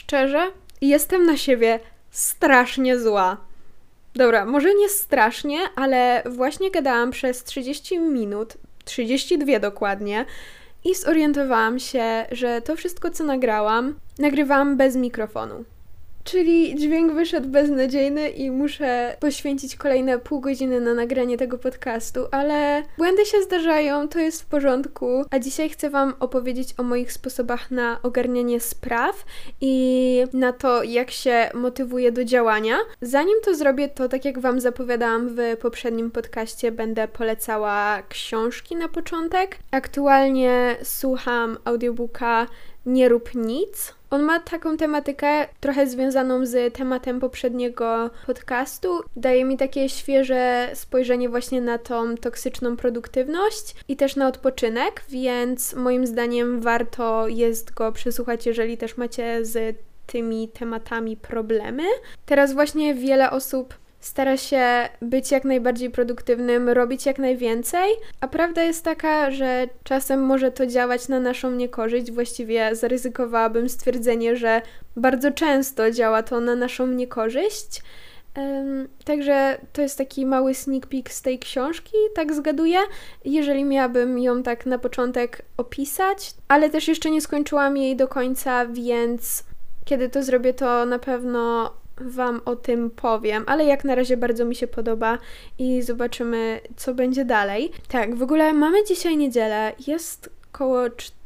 szczerze, jestem na siebie strasznie zła. Dobra, może nie strasznie, ale właśnie gadałam przez 30 minut, 32 dokładnie, i zorientowałam się, że to wszystko, co nagrałam, nagrywałam bez mikrofonu. Czyli dźwięk wyszedł beznadziejny i muszę poświęcić kolejne pół godziny na nagranie tego podcastu, ale błędy się zdarzają, to jest w porządku. A dzisiaj chcę Wam opowiedzieć o moich sposobach na ogarnianie spraw i na to, jak się motywuję do działania. Zanim to zrobię, to tak jak Wam zapowiadałam w poprzednim podcaście, będę polecała książki na początek. Aktualnie słucham audiobooka Nie rób nic on ma taką tematykę trochę związaną z tematem poprzedniego podcastu. Daje mi takie świeże spojrzenie właśnie na tą toksyczną produktywność i też na odpoczynek, więc moim zdaniem warto jest go przesłuchać, jeżeli też macie z tymi tematami problemy. Teraz właśnie wiele osób stara się być jak najbardziej produktywnym, robić jak najwięcej, a prawda jest taka, że czasem może to działać na naszą niekorzyść. Właściwie zaryzykowałabym stwierdzenie, że bardzo często działa to na naszą niekorzyść. Także to jest taki mały sneak peek z tej książki, tak zgaduję. Jeżeli miałabym ją tak na początek opisać, ale też jeszcze nie skończyłam jej do końca, więc kiedy to zrobię, to na pewno Wam o tym powiem, ale jak na razie bardzo mi się podoba i zobaczymy, co będzie dalej. Tak, w ogóle mamy dzisiaj niedzielę, jest koło,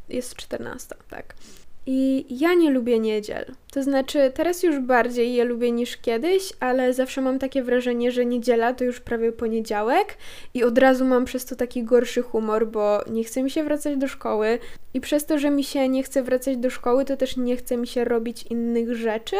jest 14, tak. I ja nie lubię niedziel. To znaczy, teraz już bardziej je lubię niż kiedyś, ale zawsze mam takie wrażenie, że niedziela to już prawie poniedziałek i od razu mam przez to taki gorszy humor, bo nie chce mi się wracać do szkoły i przez to, że mi się nie chce wracać do szkoły, to też nie chce mi się robić innych rzeczy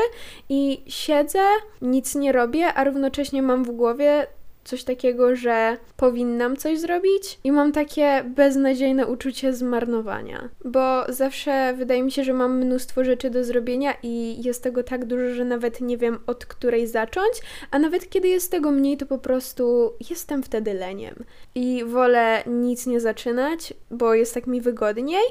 i siedzę, nic nie robię, a równocześnie mam w głowie coś takiego, że powinnam coś zrobić i mam takie beznadziejne uczucie zmarnowania, bo zawsze wydaje mi się, że mam mnóstwo rzeczy do zrobienia i jest tego tak dużo, że nawet nie wiem od której zacząć, a nawet kiedy jest tego mniej, to po prostu jestem wtedy leniem i wolę nic nie zaczynać, bo jest tak mi wygodniej.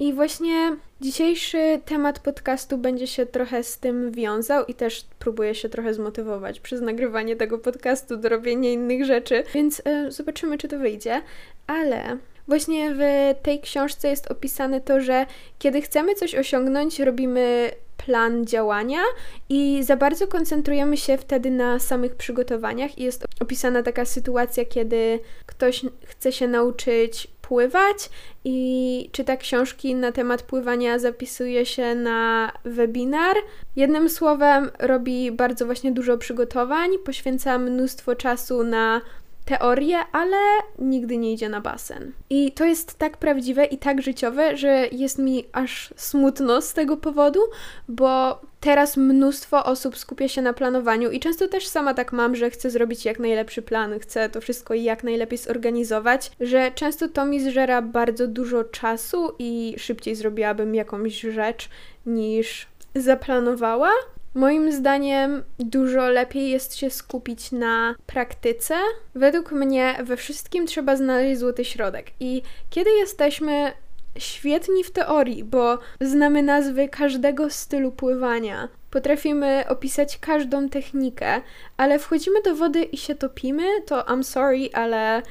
I właśnie dzisiejszy temat podcastu będzie się trochę z tym wiązał i też próbuję się trochę zmotywować przez nagrywanie tego podcastu do robienia innych rzeczy, więc y, zobaczymy, czy to wyjdzie. Ale właśnie w tej książce jest opisane to, że kiedy chcemy coś osiągnąć, robimy plan działania i za bardzo koncentrujemy się wtedy na samych przygotowaniach. I jest opisana taka sytuacja, kiedy ktoś chce się nauczyć pływać i czyta książki na temat pływania, zapisuje się na webinar. Jednym słowem, robi bardzo właśnie dużo przygotowań, poświęca mnóstwo czasu na teorię, ale nigdy nie idzie na basen. I to jest tak prawdziwe i tak życiowe, że jest mi aż smutno z tego powodu, bo teraz mnóstwo osób skupia się na planowaniu i często też sama tak mam, że chcę zrobić jak najlepszy plan, chcę to wszystko jak najlepiej zorganizować, że często to mi zżera bardzo dużo czasu i szybciej zrobiłabym jakąś rzecz niż zaplanowała. Moim zdaniem dużo lepiej jest się skupić na praktyce. Według mnie we wszystkim trzeba znaleźć złoty środek. I kiedy jesteśmy świetni w teorii, bo znamy nazwy każdego stylu pływania, potrafimy opisać każdą technikę, ale wchodzimy do wody i się topimy, to I'm sorry, ale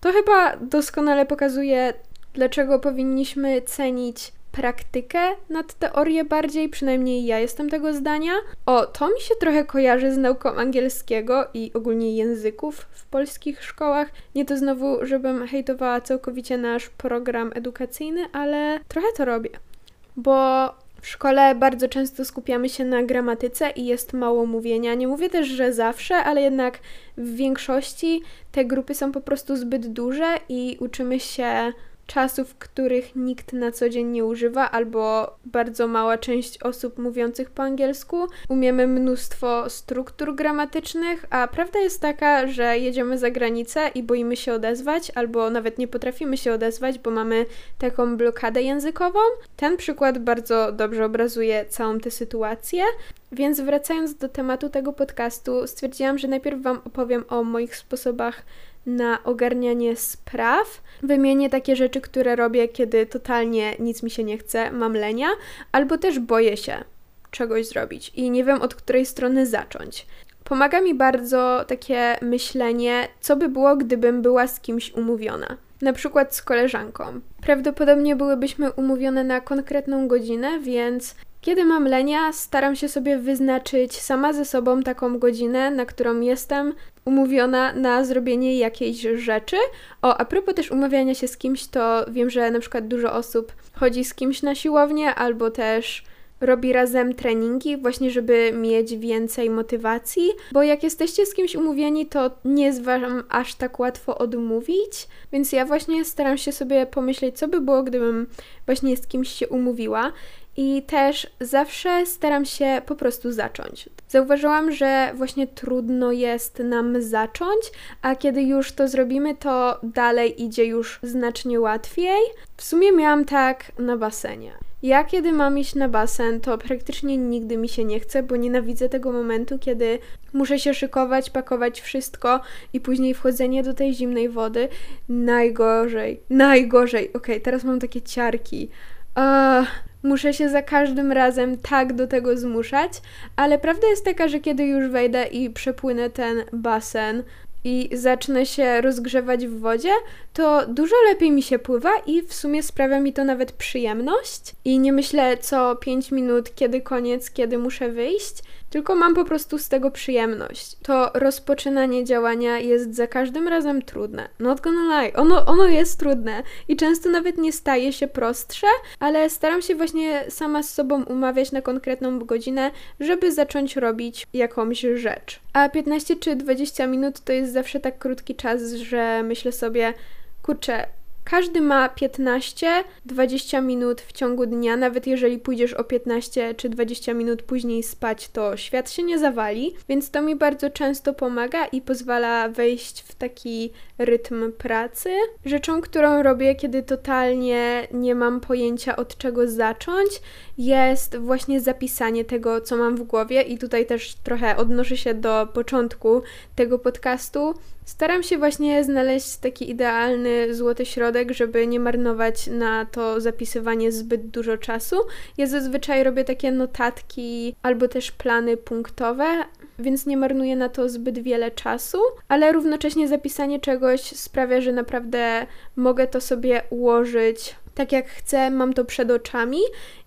to chyba doskonale pokazuje, dlaczego powinniśmy cenić praktykę nad teorię bardziej, przynajmniej ja jestem tego zdania. O, to mi się trochę kojarzy z nauką angielskiego i ogólnie języków w polskich szkołach. Nie to znowu, żebym hejtowała całkowicie nasz program edukacyjny, ale trochę to robię. Bo w szkole bardzo często skupiamy się na gramatyce i jest mało mówienia. Nie mówię też, że zawsze, ale jednak w większości te grupy są po prostu zbyt duże i uczymy się czasów, których nikt na co dzień nie używa, albo bardzo mała część osób mówiących po angielsku. Umiemy mnóstwo struktur gramatycznych, a prawda jest taka, że jedziemy za granicę i boimy się odezwać, albo nawet nie potrafimy się odezwać, bo mamy taką blokadę językową. Ten przykład bardzo dobrze obrazuje całą tę sytuację. Więc wracając do tematu tego podcastu, stwierdziłam, że najpierw Wam opowiem o moich sposobach na ogarnianie spraw. Wymienię takie rzeczy, które robię, kiedy totalnie nic mi się nie chce, mam lenia, albo też boję się czegoś zrobić i nie wiem od której strony zacząć. Pomaga mi bardzo takie myślenie, co by było, gdybym była z kimś umówiona. Na przykład z koleżanką. Prawdopodobnie byłybyśmy umówione na konkretną godzinę, więc kiedy mam lenia, staram się sobie wyznaczyć sama ze sobą taką godzinę, na którą jestem umówiona na zrobienie jakiejś rzeczy. O, a propos też umawiania się z kimś, to wiem, że na przykład dużo osób chodzi z kimś na siłownię albo też robi razem treningi, właśnie żeby mieć więcej motywacji, bo jak jesteście z kimś umówieni, to nie jest wam aż tak łatwo odmówić, więc ja właśnie staram się sobie pomyśleć, co by było, gdybym właśnie z kimś się umówiła. I też zawsze staram się po prostu zacząć. Zauważyłam, że właśnie trudno jest nam zacząć, a kiedy już to zrobimy, to dalej idzie już znacznie łatwiej. W sumie miałam tak na basenie. Ja, kiedy mam iść na basen, to praktycznie nigdy mi się nie chce, bo nienawidzę tego momentu, kiedy muszę się szykować, pakować wszystko i później wchodzenie do tej zimnej wody. Najgorzej, najgorzej. Okej, okay, teraz mam takie ciarki. Uh, muszę się za każdym razem tak do tego zmuszać, ale prawda jest taka, że kiedy już wejdę i przepłynę ten basen, i zacznę się rozgrzewać w wodzie, to dużo lepiej mi się pływa i w sumie sprawia mi to nawet przyjemność. I nie myślę co 5 minut, kiedy koniec, kiedy muszę wyjść, tylko mam po prostu z tego przyjemność. To rozpoczynanie działania jest za każdym razem trudne. Not gonna lie, ono, ono jest trudne i często nawet nie staje się prostsze, ale staram się właśnie sama z sobą umawiać na konkretną godzinę, żeby zacząć robić jakąś rzecz. A 15 czy 20 minut to jest zawsze tak krótki czas, że myślę sobie, kurczę, każdy ma 15-20 minut w ciągu dnia, nawet jeżeli pójdziesz o 15 czy 20 minut później spać, to świat się nie zawali, więc to mi bardzo często pomaga i pozwala wejść w taki rytm pracy. Rzeczą, którą robię, kiedy totalnie nie mam pojęcia od czego zacząć, jest właśnie zapisanie tego, co mam w głowie, i tutaj też trochę odnoszę się do początku tego podcastu. Staram się właśnie znaleźć taki idealny złoty środek, żeby nie marnować na to zapisywanie zbyt dużo czasu. Ja zazwyczaj robię takie notatki albo też plany punktowe, więc nie marnuję na to zbyt wiele czasu, ale równocześnie zapisanie czegoś sprawia, że naprawdę mogę to sobie ułożyć tak jak chcę, mam to przed oczami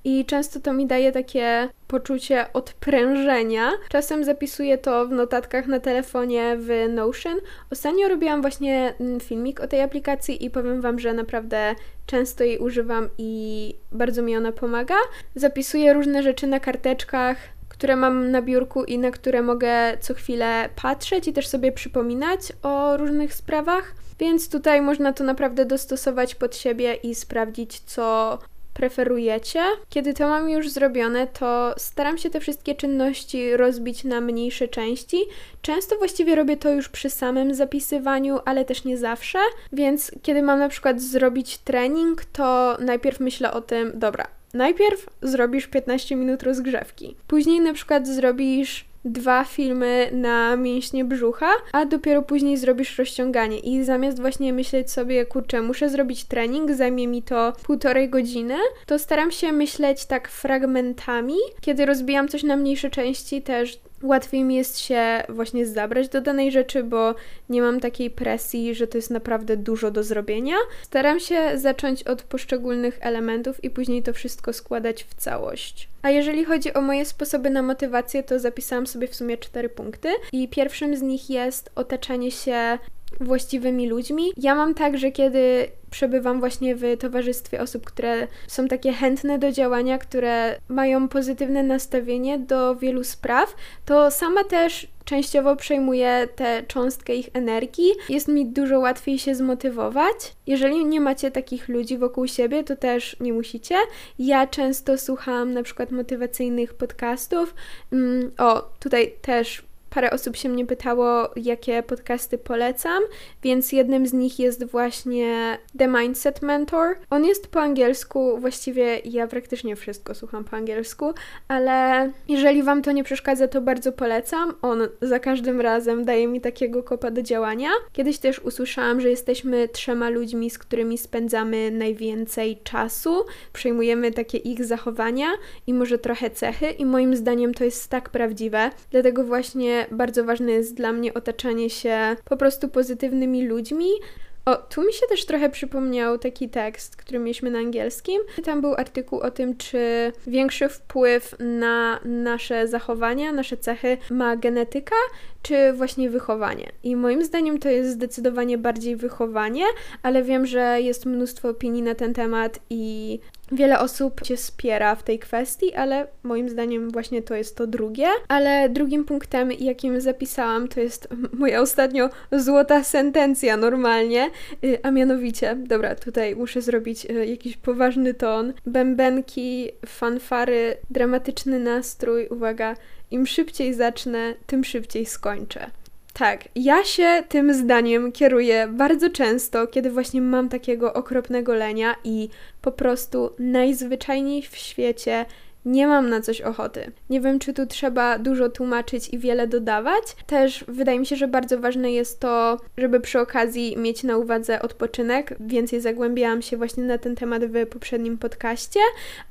i często to mi daje takie poczucie odprężenia. Czasem zapisuję to w notatkach na telefonie w Notion. Ostatnio robiłam właśnie mm, filmik o tej aplikacji i powiem Wam, że naprawdę często jej używam i bardzo mi ona pomaga. Zapisuję różne rzeczy na karteczkach, które mam na biurku i na które mogę co chwilę patrzeć i też sobie przypominać o różnych sprawach. Więc tutaj można to naprawdę dostosować pod siebie i sprawdzić, co preferujecie. Kiedy to mam już zrobione, to staram się te wszystkie czynności rozbić na mniejsze części. Często właściwie robię to już przy samym zapisywaniu, ale też nie zawsze. Więc kiedy mam na przykład zrobić trening, to najpierw myślę o tym, dobra, najpierw zrobisz 15 minut rozgrzewki. Później na przykład zrobisz dwa filmy na mięśnie brzucha, a dopiero później zrobisz rozciąganie. I zamiast właśnie myśleć sobie, kurczę, muszę zrobić trening, zajmie mi to półtorej godziny, to staram się myśleć tak fragmentami. Kiedy rozbijam coś na mniejsze części, też łatwiej mi jest się właśnie zabrać do danej rzeczy, bo nie mam takiej presji, że to jest naprawdę dużo do zrobienia. Staram się zacząć od poszczególnych elementów i później to wszystko składać w całość. A jeżeli chodzi o moje sposoby na motywację, to zapisałam sobie w sumie cztery punkty. I pierwszym z nich jest otaczanie się właściwymi ludźmi. Ja mam tak, że kiedy przebywam właśnie w towarzystwie osób, które są takie chętne do działania, które mają pozytywne nastawienie do wielu spraw, to sama też częściowo przejmuję tę cząstkę ich energii. Jest mi dużo łatwiej się zmotywować. Jeżeli nie macie takich ludzi wokół siebie, to też nie musicie. Ja często słucham na przykład motywacyjnych podcastów. Mm, o, tutaj też Parę osób się mnie pytało, jakie podcasty polecam, więc jednym z nich jest właśnie The Mindset Mentor. On jest po angielsku, właściwie ja praktycznie wszystko słucham po angielsku, ale jeżeli Wam to nie przeszkadza, to bardzo polecam. On za każdym razem daje mi takiego kopa do działania. Kiedyś też usłyszałam, że jesteśmy trzema ludźmi, z którymi spędzamy najwięcej czasu, przejmujemy takie ich zachowania i może trochę cechy, i moim zdaniem to jest tak prawdziwe. Dlatego właśnie bardzo ważne jest dla mnie otaczanie się po prostu pozytywnymi ludźmi. O, tu mi się też trochę przypomniał taki tekst, który mieliśmy na angielskim. Tam był artykuł o tym, czy większy wpływ na nasze zachowania, nasze cechy ma genetyka, czy właśnie wychowanie. I moim zdaniem to jest zdecydowanie bardziej wychowanie, ale wiem, że jest mnóstwo opinii na ten temat i Wiele osób cię wspiera w tej kwestii, ale moim zdaniem właśnie to jest to drugie. Ale drugim punktem, jakim zapisałam, to jest moja ostatnio złota sentencja normalnie, y, a mianowicie, dobra, tutaj muszę zrobić y, jakiś poważny ton. Bębenki, fanfary, dramatyczny nastrój, uwaga, im szybciej zacznę, tym szybciej skończę. Tak, ja się tym zdaniem kieruję bardzo często, kiedy właśnie mam takiego okropnego lenia i po prostu najzwyczajniej w świecie nie mam na coś ochoty. Nie wiem, czy tu trzeba dużo tłumaczyć i wiele dodawać. Też wydaje mi się, że bardzo ważne jest to, żeby przy okazji mieć na uwadze odpoczynek. Więcej zagłębiałam się właśnie na ten temat w poprzednim podcaście,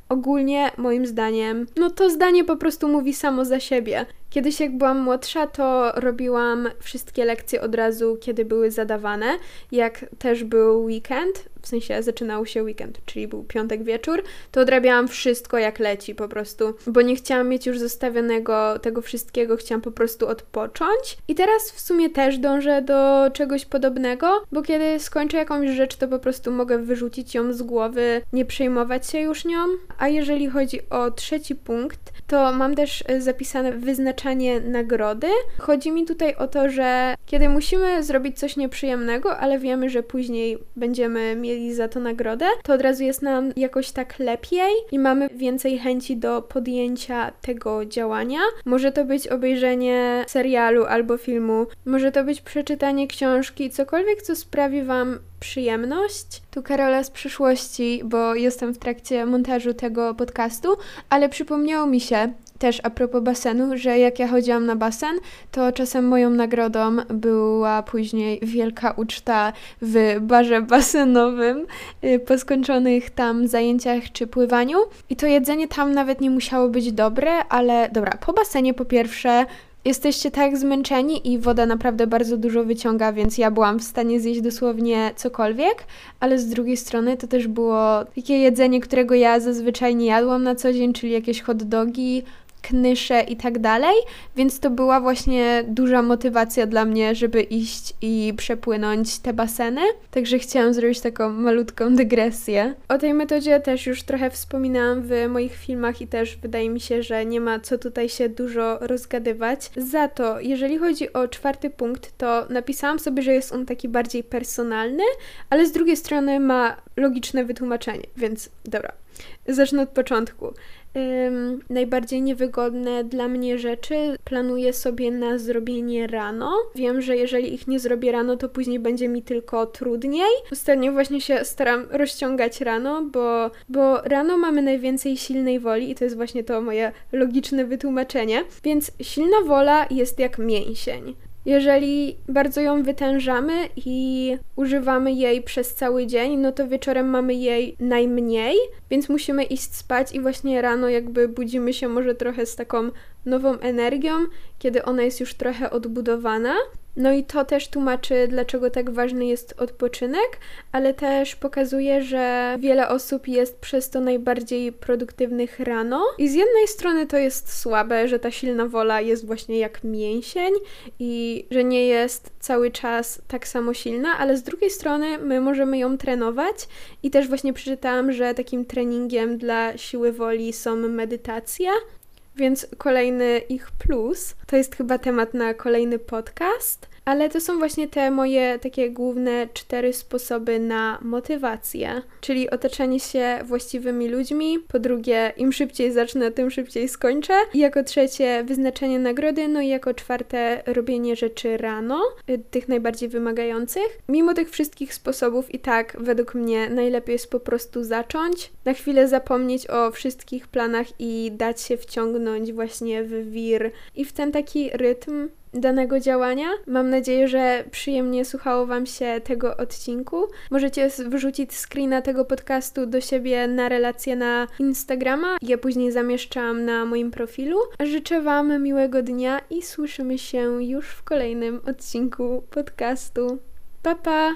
ogólnie moim zdaniem, no to zdanie po prostu mówi samo za siebie. Kiedyś jak byłam młodsza, to robiłam wszystkie lekcje od razu, kiedy były zadawane. Jak też był weekend, w sensie zaczynał się weekend, czyli był piątek wieczór, to odrabiałam wszystko jak leci po prostu, bo nie chciałam mieć już zostawionego tego wszystkiego, chciałam po prostu odpocząć. I teraz w sumie też dążę do czegoś podobnego, bo kiedy skończę jakąś rzecz, to po prostu mogę wyrzucić ją z głowy, nie przejmować się już nią, a jeżeli chodzi o trzeci punkt, to mam też zapisane wyznaczanie nagrody. Chodzi mi tutaj o to, że kiedy musimy zrobić coś nieprzyjemnego, ale wiemy, że później będziemy mieli za to nagrodę, to od razu jest nam jakoś tak lepiej i mamy więcej chęci do podjęcia tego działania. Może to być obejrzenie serialu albo filmu, może to być przeczytanie książki, cokolwiek, co sprawi Wam przyjemność. Tu Karola z przyszłości, bo jestem w trakcie montażu tego podcastu, ale przypomniało mi się też a propos basenu, że jak ja chodziłam na basen, to czasem moją nagrodą była później wielka uczta w barze basenowym y, po skończonych tam zajęciach czy pływaniu. I to jedzenie tam nawet nie musiało być dobre, ale dobra, po basenie po pierwsze jesteście tak zmęczeni i woda naprawdę bardzo dużo wyciąga, więc ja byłam w stanie zjeść dosłownie cokolwiek, ale z drugiej strony to też było takie jedzenie, którego ja zazwyczaj nie jadłam na co dzień, czyli jakieś hot dogi, knysze i tak dalej, więc to była właśnie duża motywacja dla mnie, żeby iść i przepłynąć te baseny. Także chciałam zrobić taką malutką dygresję. O tej metodzie też już trochę wspominałam w moich filmach i też wydaje mi się, że nie ma co tutaj się dużo rozgadywać. Za to, jeżeli chodzi o czwarty punkt, to napisałam sobie, że jest on taki bardziej personalny, ale z drugiej strony ma logiczne wytłumaczenie, więc dobra. Zacznę od początku ym, najbardziej niewygodne dla mnie rzeczy planuję sobie na zrobienie rano. Wiem, że jeżeli ich nie zrobię rano, to później będzie mi tylko trudniej. Ostatnio właśnie się staram rozciągać rano, bo, bo rano mamy najwięcej silnej woli i to jest właśnie to moje logiczne wytłumaczenie. Więc silna wola jest jak mięsień. Jeżeli bardzo ją wytężamy i używamy jej przez cały dzień, no to wieczorem mamy jej najmniej, więc musimy iść spać i właśnie rano jakby budzimy się może trochę z taką nową energią, kiedy ona jest już trochę odbudowana. No i to też tłumaczy, dlaczego tak ważny jest odpoczynek, ale też pokazuje, że wiele osób jest przez to najbardziej produktywnych rano. I z jednej strony to jest słabe, że ta silna wola jest właśnie jak mięsień i że nie jest cały czas tak samo silna, ale z drugiej strony my możemy ją trenować i też właśnie przeczytałam, że takim treningiem dla siły woli są medytacje więc kolejny ich plus. To jest chyba temat na kolejny podcast ale to są właśnie te moje takie główne cztery sposoby na motywację, czyli otaczanie się właściwymi ludźmi, po drugie, im szybciej zacznę, tym szybciej skończę, i jako trzecie, wyznaczenie nagrody, no i jako czwarte, robienie rzeczy rano, y, tych najbardziej wymagających. Mimo tych wszystkich sposobów, i tak według mnie najlepiej jest po prostu zacząć, na chwilę zapomnieć o wszystkich planach i dać się wciągnąć właśnie w wir. I w ten taki rytm danego działania. Mam nadzieję, że przyjemnie słuchało Wam się tego odcinku. Możecie wrzucić screena tego podcastu do siebie na relację na Instagrama. Ja później zamieszczam na moim profilu. Życzę Wam miłego dnia i słyszymy się już w kolejnym odcinku podcastu. Pa pa!